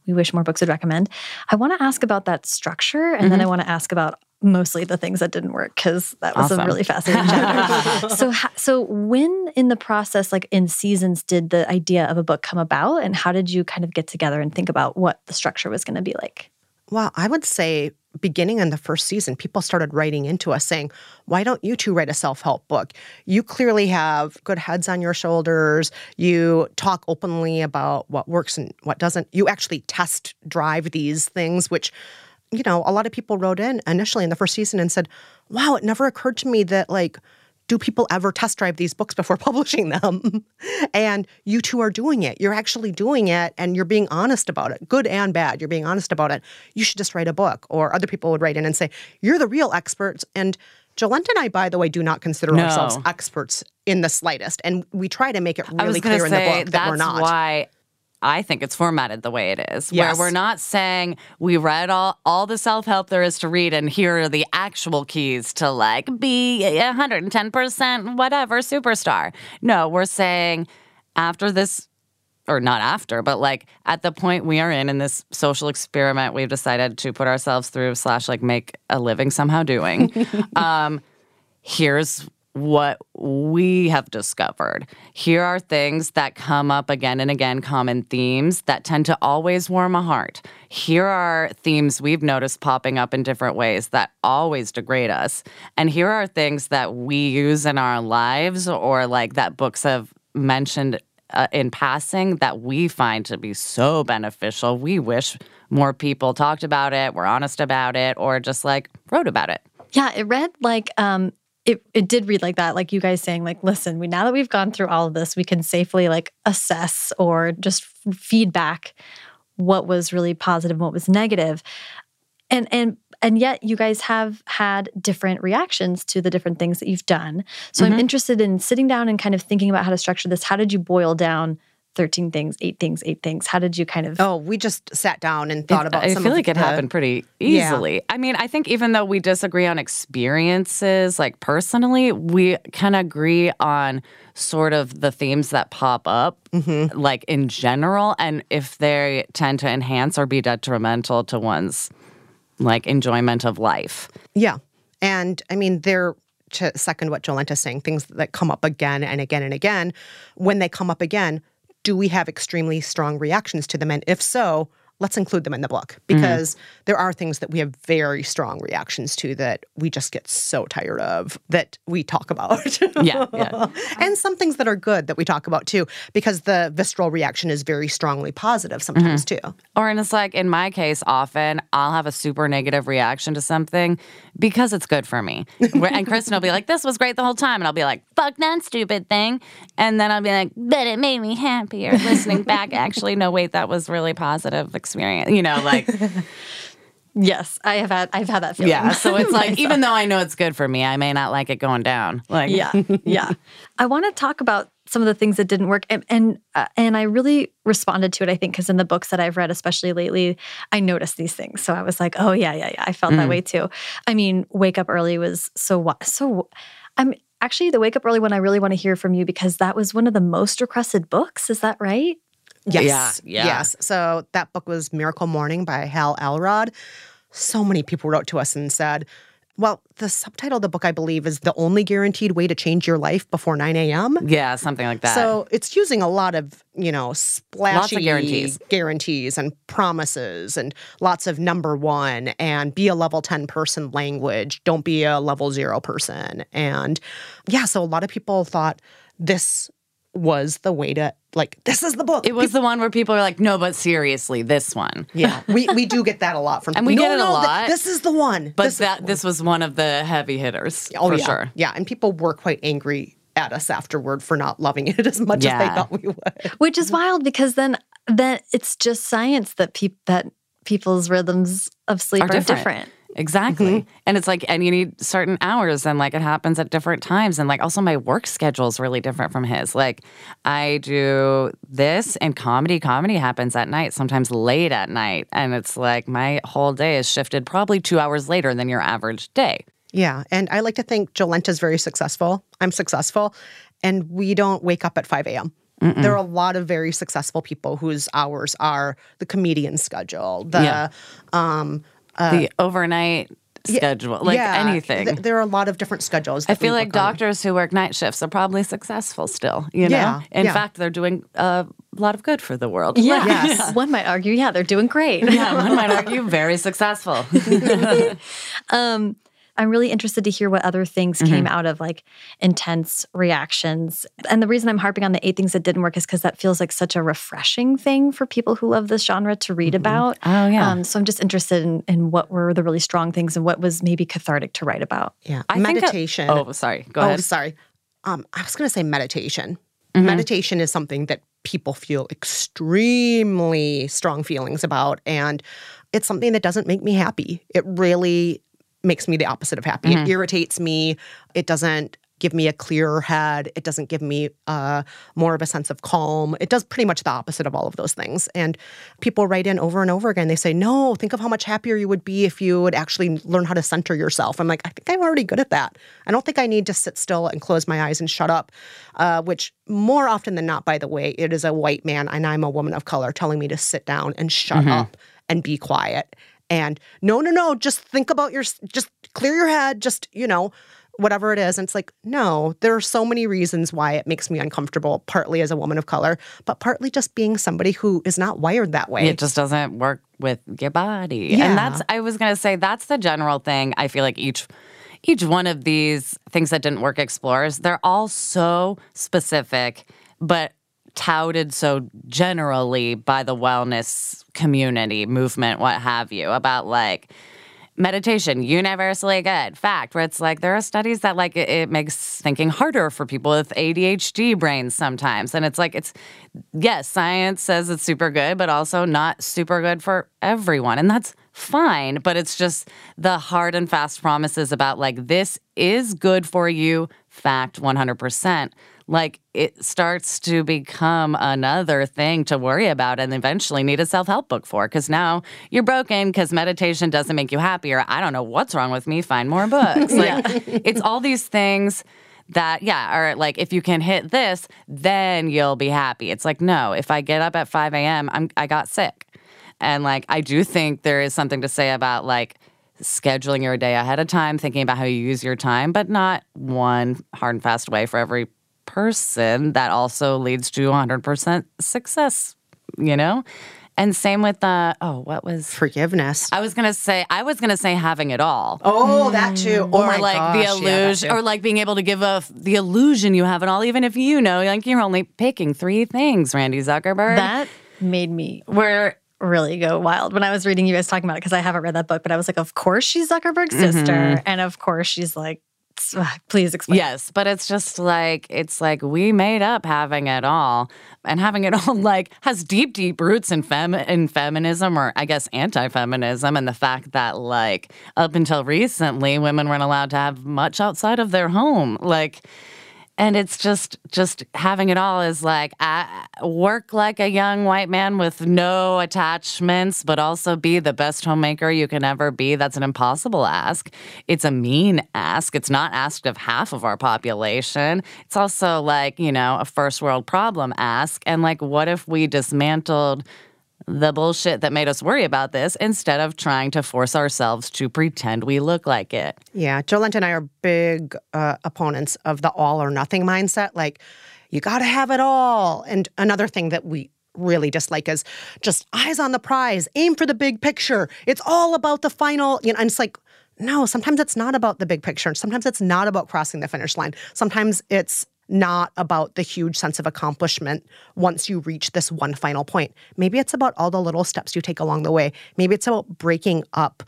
We wish more books would recommend. I want to ask about that structure, and then I mm-hmm. want to ask about mostly the things that didn't work because that was a really fascinating chapter. [laughs] so, so when in the process, like in seasons, did the idea of a book come about, and how did you kind of get together and think about what the structure was going to be like? Well, I would say beginning in the first season, people started writing into us saying, Why don't you two write a self help book? You clearly have good heads on your shoulders. You talk openly about what works and what doesn't. You actually test drive these things, which, you know, a lot of people wrote in initially in the first season and said, Wow, it never occurred to me that, like, do people ever test drive these books before [laughs] publishing them? and you two are doing it. You're actually doing it and you're being honest about it, good and bad. You're being honest about it. You should just write a book. Or other people would write in and say, You're the real experts. And Jolenta and I, by the way, do not consider No. ourselves experts in the slightest. And we try to make it really clear to in the book that we're not. why I think it's formatted the way it is, Yes. where we're not saying we read all, all the self help there is to read, and here are the actual keys to like be 110% whatever superstar. No, we're saying after this, or not after, but like at the point we are in in this social experiment we've decided to put ourselves through, slash, like make a living somehow doing. [laughs] um, here's what we have discovered. Here are things that come up again and again, common themes that tend to always warm a heart. Here are themes we've noticed popping up in different ways that always degrade us. And here are things that we use in our lives or like that books have mentioned uh, in passing that we find to be so beneficial. We wish more people talked about it, were honest about it, or just like wrote about it. Yeah, it read like um it it did read like that, like you guys saying, like, listen, we now that we've gone through all of this, we can safely like assess or just f- feedback what was really and what was. And and and yet you guys have had different reactions to the different things that you've done. So I'm mm-hmm. interested in sitting down and kind of thinking about how to structure this. How did you boil down 13 things, eight things, eight things? How did you kind of Oh, we just sat down and thought about I feel like it the- happened pretty easily. Yeah. I mean, I think even though we disagree on experiences, like personally, we can agree on sort of the themes that pop up, Mm-hmm. like in general, and if they tend to enhance or be detrimental to one's like enjoyment of life. Yeah. And I mean, they're to second what Jolenta's saying, things that come up again and again and again. When they come up again, do we have extremely strong reactions to them? And if so, let's include them in the book mm-hmm. because there are things that we have very strong reactions to that we just get so tired of that we talk about. [laughs] Yeah, yeah. [laughs] and some things that are good that we talk about too, because the visceral reaction is very strongly positive sometimes mm-hmm. too. Or and it's like in my case, often I'll have a super negative reaction to something because it's good for me. And Kristen will be like, "This was great the whole time," and I'll be like, "Fuck that stupid thing," and then I'll be like, "But it made me happier." Listening back, actually, no, wait, that was really positive experience. You know, like [laughs] Yes, I have had I've had that feeling. yeah. So it's [laughs] like even though I know it's good for me, I may not like it going down. Like yeah yeah [laughs] i want to talk about some of the things that didn't work and and, uh, and i really responded to it i think because in the books that i've read especially lately i noticed these things so i was like oh yeah yeah yeah i felt that way too i mean wake up early was so so i'm actually the wake up early one i really want to hear from you because that was one of the most requested books is that right Yes. Yeah, yeah. Yes. So that book was Miracle Morning by Hal Elrod. So many people wrote to us and said, well, the subtitle of the book, I believe, is The Only Guaranteed Way to Change Your Life Before 9 a.m. yeah, something like that. So it's using a lot of, you know, splashy guarantees. guarantees and promises and lots of number one and be a level 10 person language. Don't be a level zero person. And yeah, so a lot of people thought this was the way to, like, this is the book. it was the one where people are like, "No, but seriously, this one." Yeah, [laughs] we, we do get that a lot from And we people. get it a no, th- lot, this is the one. But This that one. this was one of the heavy hitters oh, for yeah. sure. Yeah, and people were quite angry at us afterward for not loving it [laughs] as much as they thought we would. which is wild because then then it's just science that peop that people's rhythms of sleep are, different. Exactly. Mm-hmm. And it's like, and you need certain hours, and like it happens at different times. And like, also, my work schedule is really different from his. Like, I do this and comedy. Comedy happens at night, sometimes late at night. And it's like, my whole day is shifted probably two hours later than your average day. Yeah, and I like to think Jolenta's very successful. I'm successful, and we don't wake up at 5 a.m. There are a lot of very successful people whose hours are the comedian schedule, the Yeah. The overnight schedule, like Uh, yeah, anything. th- there are a lot of different schedules. I feel like work on. doctors who work night shifts are probably successful still, you know? Yeah, In yeah. fact, they're doing a lot of good for the world. Yeah. [laughs] Yes. [laughs] One might argue, yeah, they're doing great. Yeah, one might argue very successful. [laughs] I'm really interested to hear what other things Mm-hmm. came out of like intense reactions. And the reason I'm harping on the eight things that didn't work is because that feels like such a refreshing thing for people who love this genre to read about. Oh, yeah. Um, so I'm just interested in, in what were the really strong things and what was maybe cathartic to write about. Yeah, I think a- meditation. oh, sorry. Go oh, ahead. sorry. Um, I was going to say meditation. Mm-hmm. Meditation is something that people feel extremely strong feelings about, and it's something that doesn't make me happy. It really makes me the opposite of happy. Mm-hmm. It irritates me. It doesn't give me a clearer head. It doesn't give me uh, more of a sense of calm. It does pretty much the opposite of all of those things. And people write in over and over again. They say, no, think of how much happier you would be if you would actually learn how to center yourself. I'm like, I think I'm already good at that. I don't think I need to sit still and close my eyes and shut up, uh, which more often than not, by the way, it is a white man and I'm a woman of color telling me to sit down and shut mm-hmm. up and be quiet. And no, no, no, just think about your, just clear your head, just, you know, whatever it is. And it's like, no, there are so many reasons why it makes me uncomfortable, partly as a woman of color, but partly just being somebody who is not wired that way. It just doesn't work with your body. Yeah. And that's, I was going to say, that's the general thing. I feel like each. Each one of these things that didn't work explores, they're all so specific, but touted so generally by the wellness community, movement, what have you, about like, meditation universally good. Fact where it's like there are studies that like it, it, makes thinking harder for people with adhd brains sometimes. And it's like it's yes science says it's super good but also not super good for everyone. And that's fine but it's just the hard and fast promises about like this is good for you. Fact 100% like it starts to become another thing to worry about and eventually need a self help book for. Because now you're broken because meditation doesn't make you happier. I don't know what's wrong with me. Find more books. [laughs] Like it's all these things that yeah or like if you can hit this then you'll be happy it's like no if i get up at 5 a.m i'm i got sick and like i do think there is something to say about like scheduling your day ahead of time thinking about how you use your time but not one hard and fast way for every person that also leads to 100% success, you know? And same with the uh, oh, what was forgiveness? I was gonna say I was gonna say having it all. Oh, that too. Oh or like gosh, the illusion, yeah, or like being able to give a the illusion you have it all, even if you know like you're only picking three things. Randy Zuckerberg. That made me where really go wild when I was reading you guys talking about it because I haven't read that book, but I was like, of course she's Zuckerberg's sister, mm-hmm. and of course she's like Uh, please explain. Yes, but it's just like it's like we made up having it all, and having it all [laughs] like has deep, deep roots in fem in feminism, or I guess anti-feminism, and the fact that like up until recently, women weren't allowed to have much outside of their home, like and it's just just having it all is like I work like a young white man with no attachments but also be the best homemaker you can ever be. That's an impossible ask. It's a mean ask. It's not asked of half of our population. It's also like you know a first world problem ask. And like what if we dismantled the bullshit that made us worry about this instead of trying to force ourselves to pretend we look like it. Yeah, Jolenta and I are big uh, opponents of the all or nothing mindset. Like, you got to have it all. And another thing that we really dislike is just eyes on the prize, aim for the big picture. It's all about the final, you know, and it's like, no, sometimes it's not about the big picture. Sometimes it's not about crossing the finish line. Sometimes it's not about the huge sense of accomplishment once you reach this one final point. Maybe it's about all the little steps you take along the way. Maybe it's about breaking up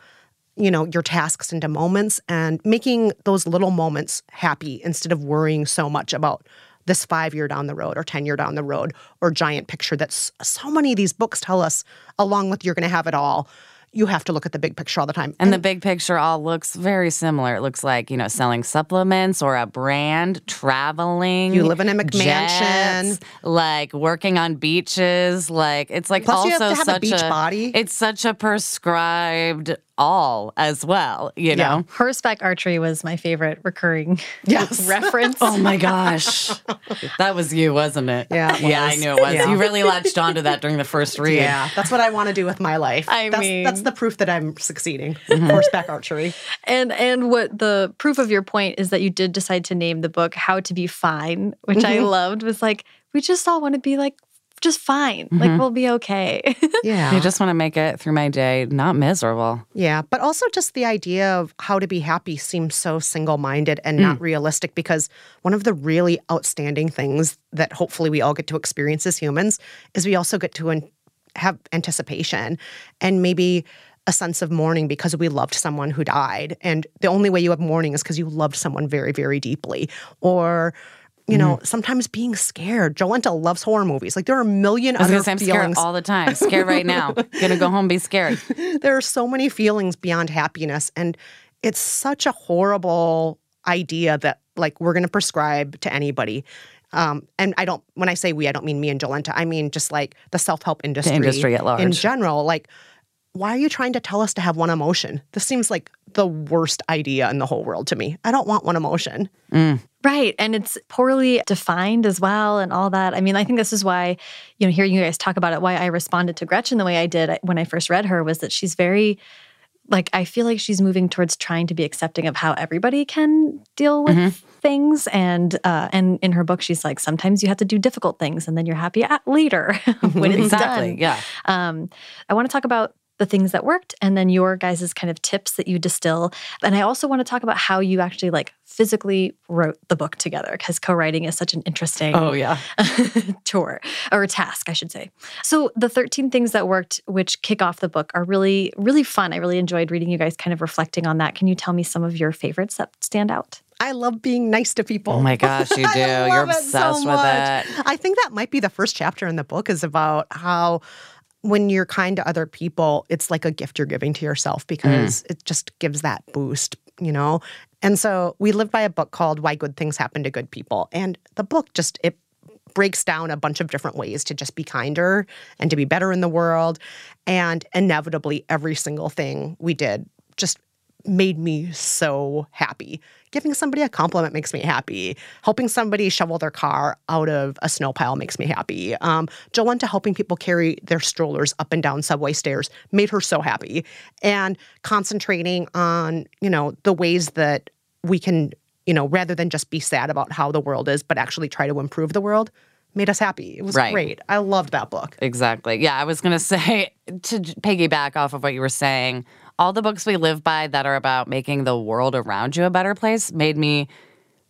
you know your tasks into moments and making those little moments happy instead of worrying so much about this 5 year down the road or 10 year down the road or giant picture that's so many of these books tell us along with you're going to have it all you have to look at the big picture all the time. And, and, the big picture all looks very similar. It looks like, you know, selling supplements or a brand, traveling. You live in a McMansion. like working on beaches. Like it's like Plus also you have to have such a beach body. It's such a prescribed all as well, you know? Yeah. Horseback archery was my favorite recurring [laughs] yes. [laughs] reference. oh my gosh. [laughs] that was you, wasn't it? Yeah. It yeah, I knew it was. Yeah. You really latched onto that during the first read. Yeah. That's what I want to do with my life. I that's, mean, that's the proof that I'm succeeding. Mm-hmm. Horseback archery. And and what the proof of your point is that you did decide to name the book How to Be Fine, which mm-hmm. I loved was like we just all want to be like just fine. Mm-hmm. Like we'll be okay. [laughs] yeah. I just want to make it through my day not miserable. Yeah. But also just the idea of how to be happy seems so single minded and mm. not realistic because one of the really outstanding things that hopefully we all get to experience as humans is we also get to an- have anticipation and maybe a sense of mourning because we loved someone who died. And the only way you have mourning is because you loved someone very, very deeply. Or you know, mm-hmm. sometimes being scared. Jolenta loves horror movies. Like there are a million I was other say, I'm feelings. scared all the time. Scared right now. [laughs] Gonna go home, be scared. [laughs] there are so many feelings beyond happiness, and it's such a horrible idea that like we're going to prescribe to anybody. Um, and I don't, when I say we, I don't mean me and Jolenta. I mean just like the self help industry, industry at large. in general. Like, why are you trying to tell us to have one emotion? This seems like the worst idea in the whole world to me. I don't want one emotion. Right. And it's poorly defined as well and all that. I mean, I think this is why, you know, hearing you guys talk about it, why I responded to Gretchen the way I did when I first read her was that she's very, like, I feel like she's moving towards trying to be accepting of how everybody can deal with Mm-hmm. things. And, uh, and in her book, she's like, sometimes you have to do difficult things and then you're happy at later [laughs] when it's [laughs] exactly. done. Yeah. Um, I want to talk about the things that worked and then your guys' kind of tips that you distill. And I also want to talk about how you actually like physically wrote the book together because co-writing is such an interesting Oh yeah. [laughs] tour or task, I should say. So the 13 things that worked, which kick off the book, are really, really fun. I really enjoyed reading you guys kind of reflecting on that. Can you tell me some of your favorites that stand out? I love being nice to people. Oh my gosh, you [laughs] do. You're love it so with much. it. I think that might be the first chapter in the book is about how when you're kind to other people, it's like a gift you're giving to yourself because mm. it just gives that boost, you know? And so we live by a book called Why Good Things Happen to Good People. And the book just it breaks down a bunch of different ways to just be kinder and to be better in the world. And inevitably every single thing we did just made me so happy. Giving somebody a compliment makes me happy. Helping somebody shovel their car out of a snow pile makes me happy. Um, Jolenta helping people carry their strollers up and down subway stairs made her so happy. And concentrating on, you know, the ways that we can, you know, rather than just be sad about how the world is, but actually try to improve the world made us happy. It was Right. great. I loved that book. Exactly. Yeah, I was going [laughs] to say to piggyback off of what you were saying, all the books we live by that are about making the world around you a better place made me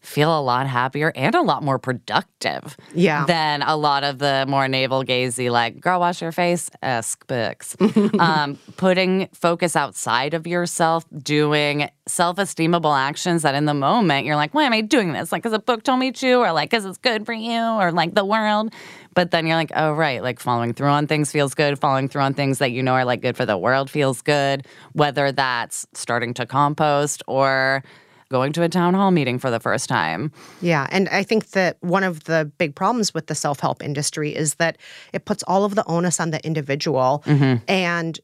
feel a lot happier and a lot more productive Yeah. than a lot of the more navel gazy, like, girl, wash your face esque books. [laughs] um, putting focus outside of yourself, doing self esteemable actions that in the moment you're like, why am I doing this? Like, because a book told me to, or like, because it's good for you, or like the world. But then you're like, oh, right. Like, following through on things feels good. Following through on things that you know are like good for the world feels good. Whether that's starting to compost or going to a town hall meeting for the first time. Yeah. And I think that one of the big problems with the self help industry is that it puts all of the onus on the individual. Mm-hmm. And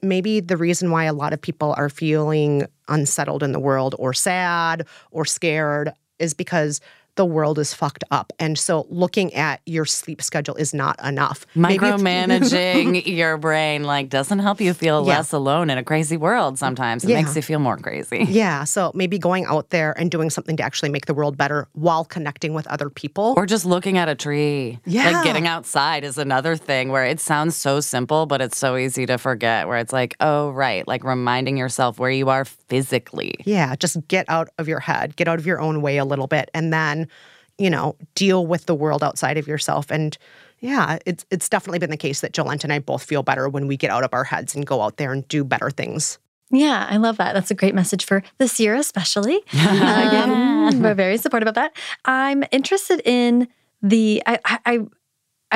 maybe the reason why a lot of people are feeling unsettled in the world or sad or scared is because the world is fucked up. And so looking at your sleep schedule is not enough. Micromanaging [laughs] your brain like doesn't help you feel Yeah. less alone in a crazy world sometimes. It Yeah. makes you feel more crazy. [laughs] yeah. So maybe going out there and doing something to actually make the world better while connecting with other people. Or just looking at a tree. Yeah. Like getting outside is another thing where it sounds so simple, but it's so easy to forget. Where it's like, oh, right. Like reminding yourself where you are physically. Yeah, just get out of your head, get out of your own way a little bit, and then, you know, deal with the world outside of yourself. And yeah, it's it's definitely been the case that Jolenta and I both feel better when we get out of our heads and go out there and do better things. Yeah, I love that. That's a great message for this year, especially. [laughs] Um, we're very supportive of that. I'm interested in the. I, I,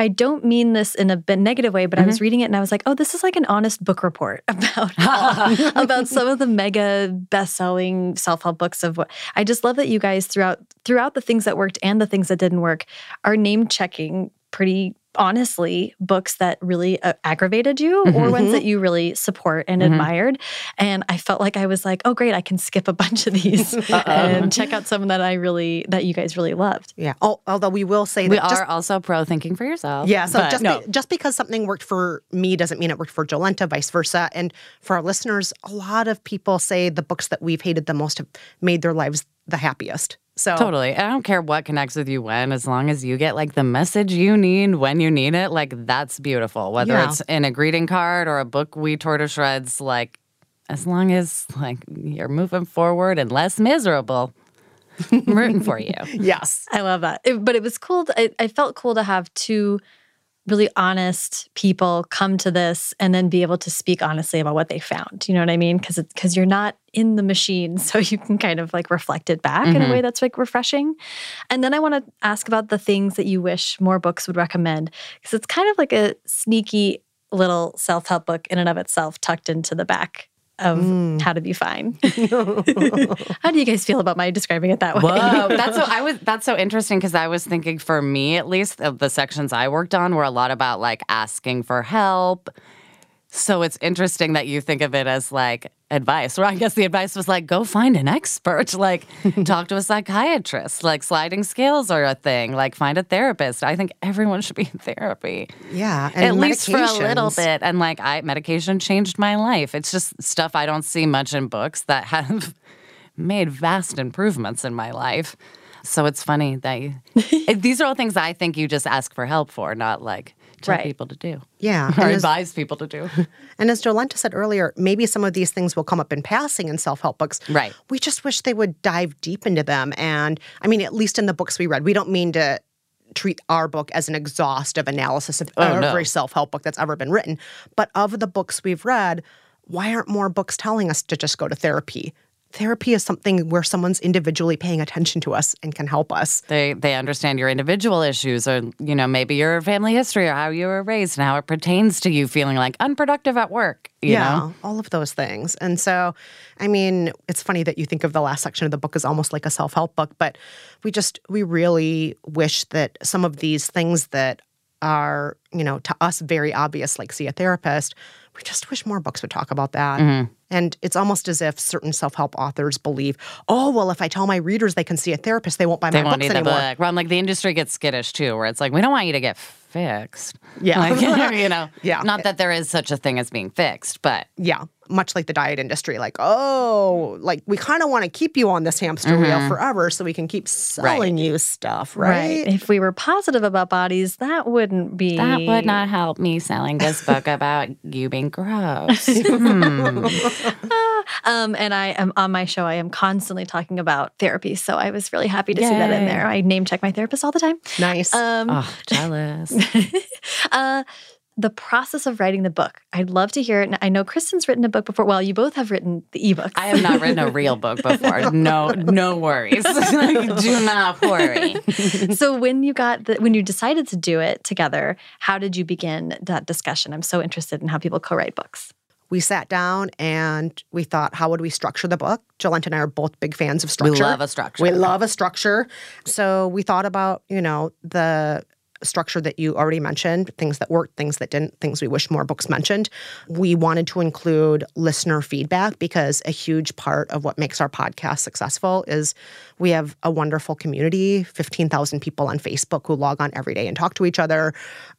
I don't mean this in a bit negative way, but I mm-hmm. was reading it and I was like, "Oh, this is like an honest book report [laughs] about [laughs] about some of the mega best-selling self-help books of what I just love that you guys throughout throughout the things that worked and the things that didn't work are name checking pretty honestly books that really uh, aggravated you or mm-hmm. ones that mm-hmm. you really support and mm-hmm. admired and i felt like i was like oh great i can skip a [laughs] bunch of these [laughs] and check out some that i really that you guys really loved Yeah. Oh, although we will say We that just are also pro thinking for yourself. Yeah, so just no. be- just because something worked for me doesn't mean it worked for Jolenta, vice versa. And for our listeners, a lot of people say the books that we've hated the most have made their lives the happiest. So Totally. I don't care what connects with you when, as long as you get like the message you need when you need it, like that's beautiful. Whether Yeah. it's in a greeting card or a book we tore to shreds, like as long as like you're moving forward and less miserable, I'm rooting for you. [laughs] yes, i love that It- but it was cool to, I, I felt cool to have two really honest people come to this and then be able to speak honestly about what they found you know what i mean? Because because you're not in the machine [laughs] so you can kind of like reflect it back in a mm-hmm. way that's like refreshing. And then i want to ask about the things that you wish more books would recommend because it's kind of like a sneaky little self-help book in and of itself tucked into the back of Mm. how to be fine. [laughs] [laughs] how do you guys feel about my describing it that way? Whoa, [laughs] that's so I was that's so interesting because I was thinking for me at least of the sections I worked on were a lot about like asking for help. So it's interesting that you think of it as like advice. Or I guess the advice was like go find an expert, [laughs] like talk to a psychiatrist, like sliding scales are a thing, like find a therapist. I think everyone should be in therapy. Yeah, and At least for a little bit. And like I medication changed my life. It's just stuff I don't see much in books that have [laughs] made vast improvements in my life. So it's funny that you, [laughs] these are all things I think you just ask for help for, not like tell Right. people to do Yeah, [laughs] or and as, advise people to do. [laughs] and as Jolenta said earlier, maybe some of these things will come up in passing in self-help books. Right. We just wish they would dive deep into them. And I mean, at least in the books we read, we don't mean to treat our book as an exhaustive analysis of Oh, no. every self-help book that's ever been written. But of the books we've read, why aren't more books telling us to just go to therapy? Therapy is something where someone's individually paying attention to us and can help us. They they understand your individual issues or you know maybe your family history or how you were raised and how it pertains to you feeling like unproductive at work. You yeah, know? all of those things. And so, I mean, it's funny that you think of the last section of the book as almost like a self help book, but we just, we really wish that some of these things that are, you know, to us very obvious, like see a therapist, we just wish more books would talk about that. Mm-hmm. And it's almost as if certain self help authors believe, oh, well, if I tell my readers they can see a therapist, they won't buy They my won't books need the anymore. book. Well, I'm like the industry gets skittish too, where it's like we don't want you to get fixed. Yeah. like, [laughs] [laughs] you know. Yeah. Not that there is such a thing as being fixed, but Yeah, much like the diet industry, like, oh, like we kind of want to keep you on this hamster wheel forever so we can keep selling you stuff, right? If we were positive about bodies, that wouldn't be. that would not help me selling this book [laughs] about you being gross. Um, and I am on my show. I am constantly talking about therapy, so I was really happy to see that in there. I name check my therapist all the time. Nice. Um, oh, jealous. [laughs] uh, the process of writing the book. I'd love to hear it. And I know Kristen's written a book before. Well, you both have written the ebooks. I have not written a real book [laughs] before. No, no worries. [laughs] Do not worry. so when you got the, when you decided to do it together, how did you begin that discussion? I'm so interested in how people co-write books. we sat down and we thought, how would we structure the book? Jolenta and I are both big fans of structure. We structure. love a structure. We love a structure. So we thought about, you know, the structure that you already mentioned, things that worked, things that didn't, things we wish more books mentioned. We wanted to include listener feedback because a huge part of what makes our podcast successful is we have a wonderful community, 15,000 people on Facebook who log on every day and talk to each other,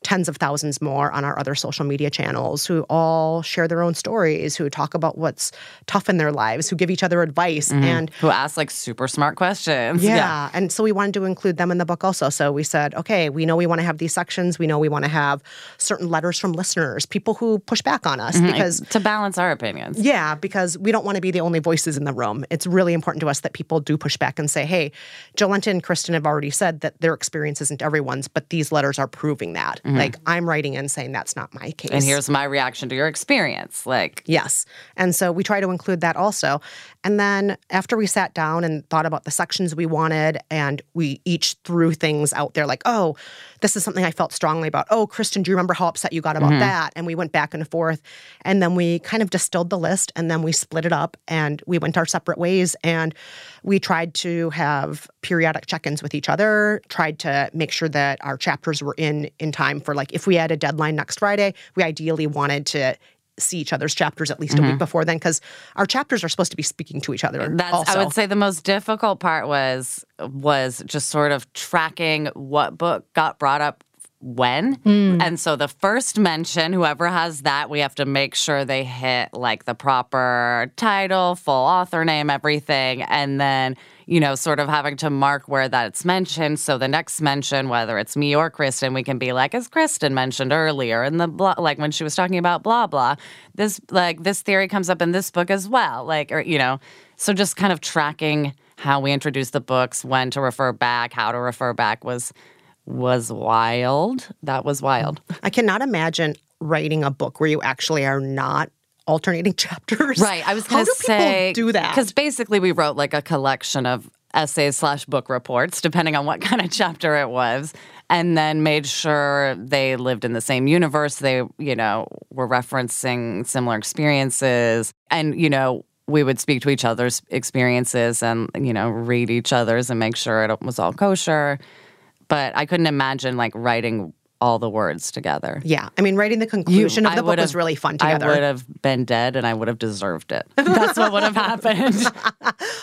tens of thousands more on our other social media channels who all share their own stories, who talk about what's tough in their lives, who give each other advice mm-hmm. and Who ask like super smart questions. yeah. And so we wanted to include them in the book also. So we said, okay, we know we want to have these sections. We know we want to have certain letters from listeners, people who push back on us mm-hmm. because. to balance our opinions. Yeah, because we don't want to be the only voices in the room. It's really important to us that people do push back and say, hey, Jolenta and Kristen have already said that their experience isn't everyone's, but these letters are proving that. Mm-hmm. Like, I'm writing in saying that's not my case. And here's my reaction to your experience. Like, Yes. And so we try to include that also. And then after we sat down and thought about the sections we wanted, and we each threw things out there like, oh, this is something I felt strongly about. Oh, Kristen, do you remember how upset you got about mm-hmm. that? And we went back and forth. And then we kind of distilled the list and then we split it up and we went our separate ways. And we tried to have periodic check ins with each other, tried to make sure that our chapters were in in time for like, if we had a deadline next Friday, we ideally wanted to see each other's chapters at least a week mm-hmm. before then because our chapters are supposed to be speaking to each other That's also. I would say the most difficult part was was just sort of tracking what book got brought up when. Hmm. And so the first mention, whoever has that, we have to make sure they hit like the proper title, full author name, everything. And then, you know, sort of having to mark where that's mentioned. So the next mention, whether it's me or Kristen, we can be like, as Kristen mentioned earlier in the blah, like when she was talking about blah, blah, this, like, this theory comes up in this book as well. Like, or, you know, so just kind of tracking how we introduce the books, when to refer back, how to refer back was was wild. That was wild. I cannot imagine writing a book where you actually are not alternating [laughs] chapters. Right. I was going to say people do that? because basically we wrote like a collection of essays slash book reports, depending on what [laughs] kind of chapter it was. and then made sure they lived in the same universe. They, you know, were referencing similar experiences. And, you know, we would speak to each other's experiences and, you know, read each other's and make sure it was all kosher. But I couldn't imagine like writing all the words together. Yeah. I mean, writing the conclusion of I the book was really fun together. I would have been dead and I would have deserved it. That's what would have happened. [laughs]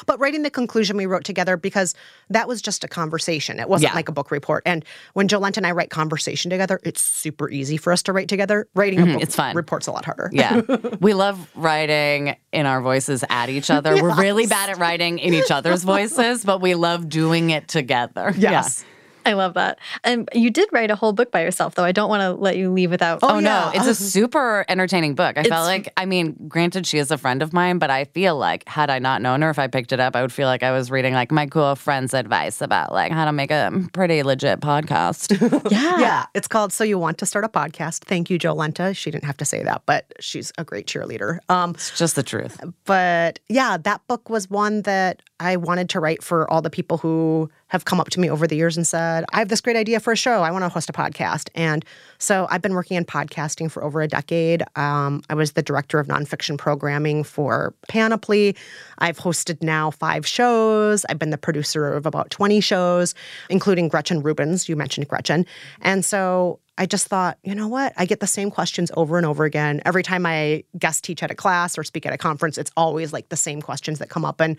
But writing the conclusion we wrote together because that was just a conversation. It wasn't Yeah. like a book report. And when Jolenta and I write conversation together, it's super easy for us to write together. Writing a book Mm-hmm, it's fun. report's a lot harder. Yeah. [laughs] We love writing in our voices at each other. We're really bad at writing in each other's voices, but we love doing it together. Yes. I love that. And you did write a whole book by yourself, though. I don't want to let you leave without. Oh, yeah. no, it's a [laughs] super entertaining book. I It's- felt like, I mean, granted, she is a friend of mine, but I feel like had I not known her, if I picked it up, I would feel like I was reading like my cool friend's advice about like how to make a pretty legit podcast. [laughs] yeah. Yeah, it's called So You Want to Start a Podcast. Thank you, Jolenta. She didn't have to say that, but she's a great cheerleader. Um, it's just the truth. but yeah, that book was one that I wanted to write for all the people who have come up to me over the years and said, I have this great idea for a show. I want to host a podcast. And so I've been working in podcasting for over a decade. Um, I was the director of nonfiction programming for Panoply. I've hosted now five shows. I've been the producer of about 20 shows, including Gretchen Rubin's. You mentioned Gretchen. And so I just thought, you know what? I get the same questions over and over again. Every time I guest teach at a class or speak at a conference, it's always like the same questions that come up. And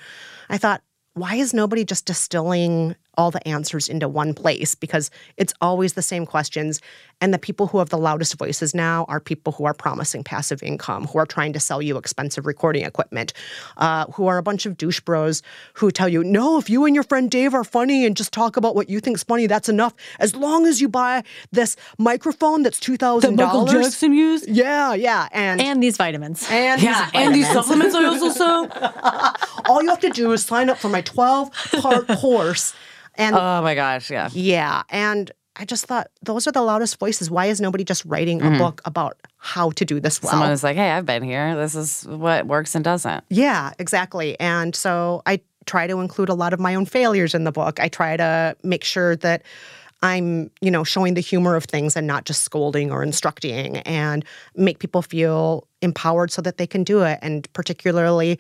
I thought, why is nobody just distilling all the answers into one place? Because it's always the same questions. And the people who have the loudest voices now are people who are promising passive income, who are trying to sell you expensive recording equipment, uh, who are a bunch of douche bros who tell you, no, if you and your friend Dave are funny and just talk about what you think's funny, that's enough. As long as you buy this microphone that's $2,000. Michael Jackson used? Yeah, yeah. And, And these vitamins. and Yeah, these and these supplements I also sell. [laughs] all you have to do is sign up for my 12 part [laughs] course. And Oh my gosh, yeah. yeah, and I just thought those are the loudest voices. Why is nobody just writing a mm-hmm. book about how to do this well? Someone was like, hey, I've been here. This is what works and doesn't. Yeah, exactly. And so I try to include a lot of my own failures in the book. I try to make sure that I'm, you know, showing the humor of things and not just scolding or instructing and make people feel empowered so that they can do it. And particularly,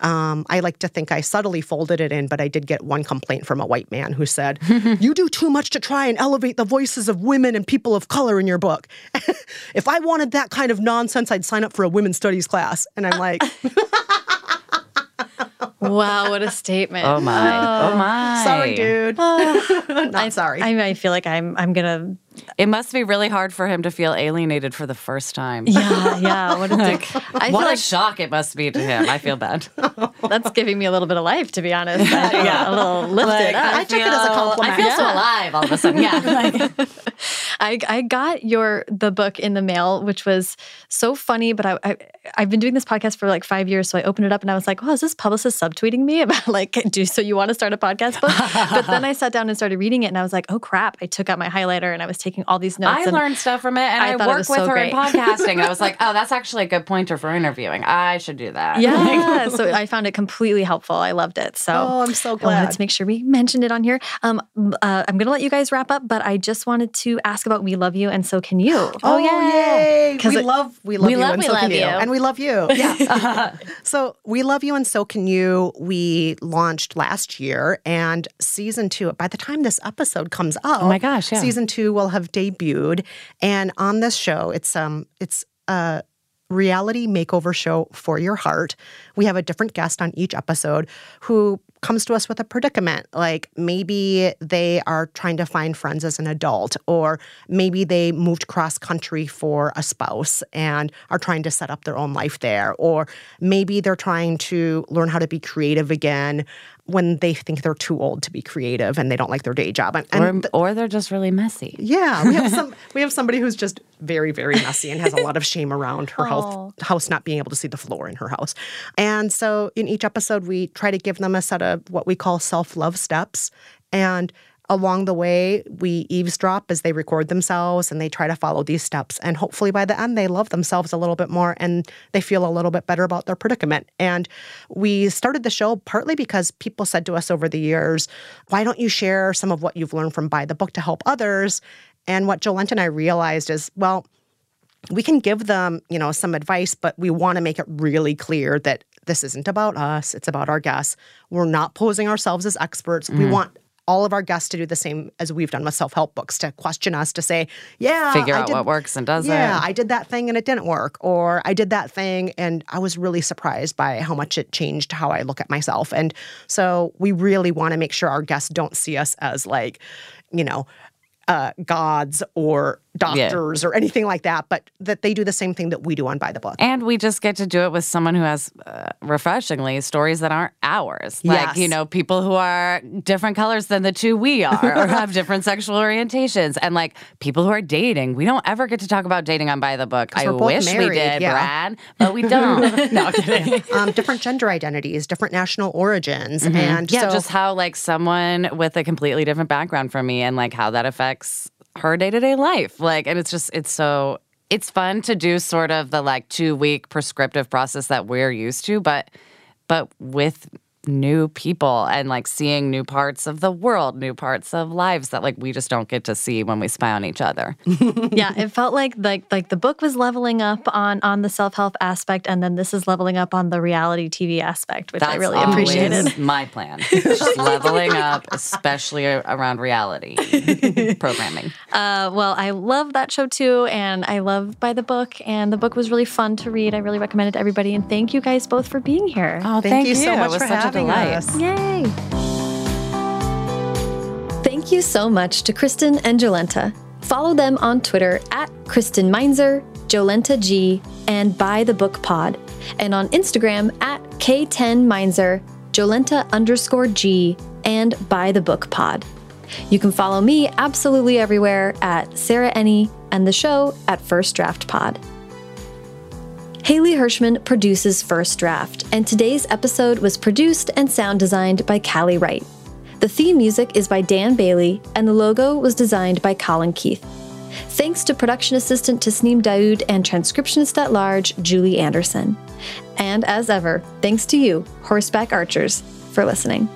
um, I like to think I subtly folded it in, but I did get one complaint from a white man who said, [laughs] You do too much to try and elevate the voices of women and people of color in your book. [laughs] if I wanted that kind of nonsense, I'd sign up for a women's studies class. And I'm like, [laughs] wow, what a statement. Oh my. Oh my. Sorry, dude. [laughs] Not I, sorry. I, I feel like I'm I'm gonna It must be really hard for him to feel alienated for the first time. yeah yeah what a [laughs] dick. [laughs] I feel what a like shock it must be to him. I feel bad. that's giving me a little bit of life to be honest. I feel a little lifted up. I took it as a compliment. I feel so alive all of a sudden. Yeah. Like, I, I got your the book in the mail, which was so funny. But I, I I've been doing this podcast for like five years, so I opened it up and I was like, "Oh, is this publicist subtweeting me [laughs] about like, do so you want to start a podcast book?" but then I [laughs] sat down and started reading it, and I was like, "Oh crap!" I took out my highlighter and I was taking all these notes. I and learned stuff from it and I I, work with so her great. in podcasting. I was like, [laughs] oh, that's actually a good pointer for interviewing. I should do that. Yeah, so I found it completely helpful. I loved it. So Oh, I'm so I wanted glad. to make sure we mentioned it on here. Um, uh, I'm going to let you guys wrap up, but I just wanted to ask about "We Love You" and so can you. [gasps] Oh, yay! 'Cause We it- love, we love we you, love and We so can Love you, You. and we love you. Yeah. so we love you, and so can you. We launched last year, and season two. By the time this episode comes up, Oh my gosh, yeah. season two will have debuted. And on this show, it's um, it's a reality makeover show for your heart. We have a different guest on each episode who comes to us with a predicament. Like maybe they are trying to find friends as an adult, or maybe they moved cross country for a spouse and are trying to set up their own life there, or maybe they're trying to learn how to be creative again when they think they're too old to be creative and they don't like their day job. And, and Or, or they're just really messy. yeah, we have some. [laughs] we have somebody who's just very, very messy and has a lot of shame around her health, house not being able to see the floor in her house. And so, in each episode, we try to give them a set of what we call self love steps. And along the way, we eavesdrop as they record themselves and they try to follow these steps. And hopefully by the end, they love themselves a little bit more and they feel a little bit better about their predicament. And we started the show partly because people said to us over the years, why don't you share some of what you've learned from By the Book to help others? And what Jolenta and I realized is, well, we can give them, you know, some advice, but we want to make it really clear that this isn't about us, it's about our guests. We're not posing ourselves as experts. Mm. We want all of our guests to do the same as we've done with self-help books to question us to say yeah figure I out did, what works and doesn't. Yeah i did that thing and it didn't work or i did that thing and i was really surprised by how much it changed how i look at myself. And so we really want to make sure our guests don't see us as like you know uh, gods or doctors yeah. or anything like that, but that they do the same thing that we do on By the Book. And we just get to do it with someone who has, uh, refreshingly, stories that aren't ours. Like, yes. you know, people who are different colors than the two we are or [laughs] have different sexual orientations. And like people who are dating. We don't ever get to talk about dating on By the Book. I wish married, we did, yeah. Brad, but we don't. [laughs] no, kidding. [laughs] Um, different gender identities, different national origins. Mm-hmm. And yeah, so, just how like someone with a completely different background from me and like how that affects her day to day life. Like, and it's just, it's so, it's fun to do sort of the like two week prescriptive process that we're used to, but, but with new people and like seeing new parts of the world, new parts of lives that like we just don't get to see when we spy on each other. [laughs] yeah, it felt like like like the book was leveling up on on the self-help aspect and then this is leveling up on the reality TV aspect, which That's I really appreciated. My plan. [laughs] Just leveling up, especially around reality [laughs] programming. Uh, well, I love that show too and I love by the book and the book was really fun to read. I really recommend it to everybody and thank you guys both for being here. Oh, thank, thank you so much for such having delight. us. Yay! Thank you so much to Kristen and Jolenta. Follow them on Twitter at Kristen Meinzer, Jolenta G, and By the Book Pod, and on Instagram at K10 Meinzer, Jolenta underscore G, and By the Book Pod. You can follow me absolutely everywhere at Sarah Enni and the show at First Draft Pod. Haley Hirschman produces First Draft, and today's episode was produced and sound designed by Callie Wright. The theme music is by Dan Bailey, and the logo was designed by Colin Keith. Thanks to production assistant Tasneem Daoud and transcriptionist at large Julie Anderson. And as ever, thanks to you, horseback archers, for listening.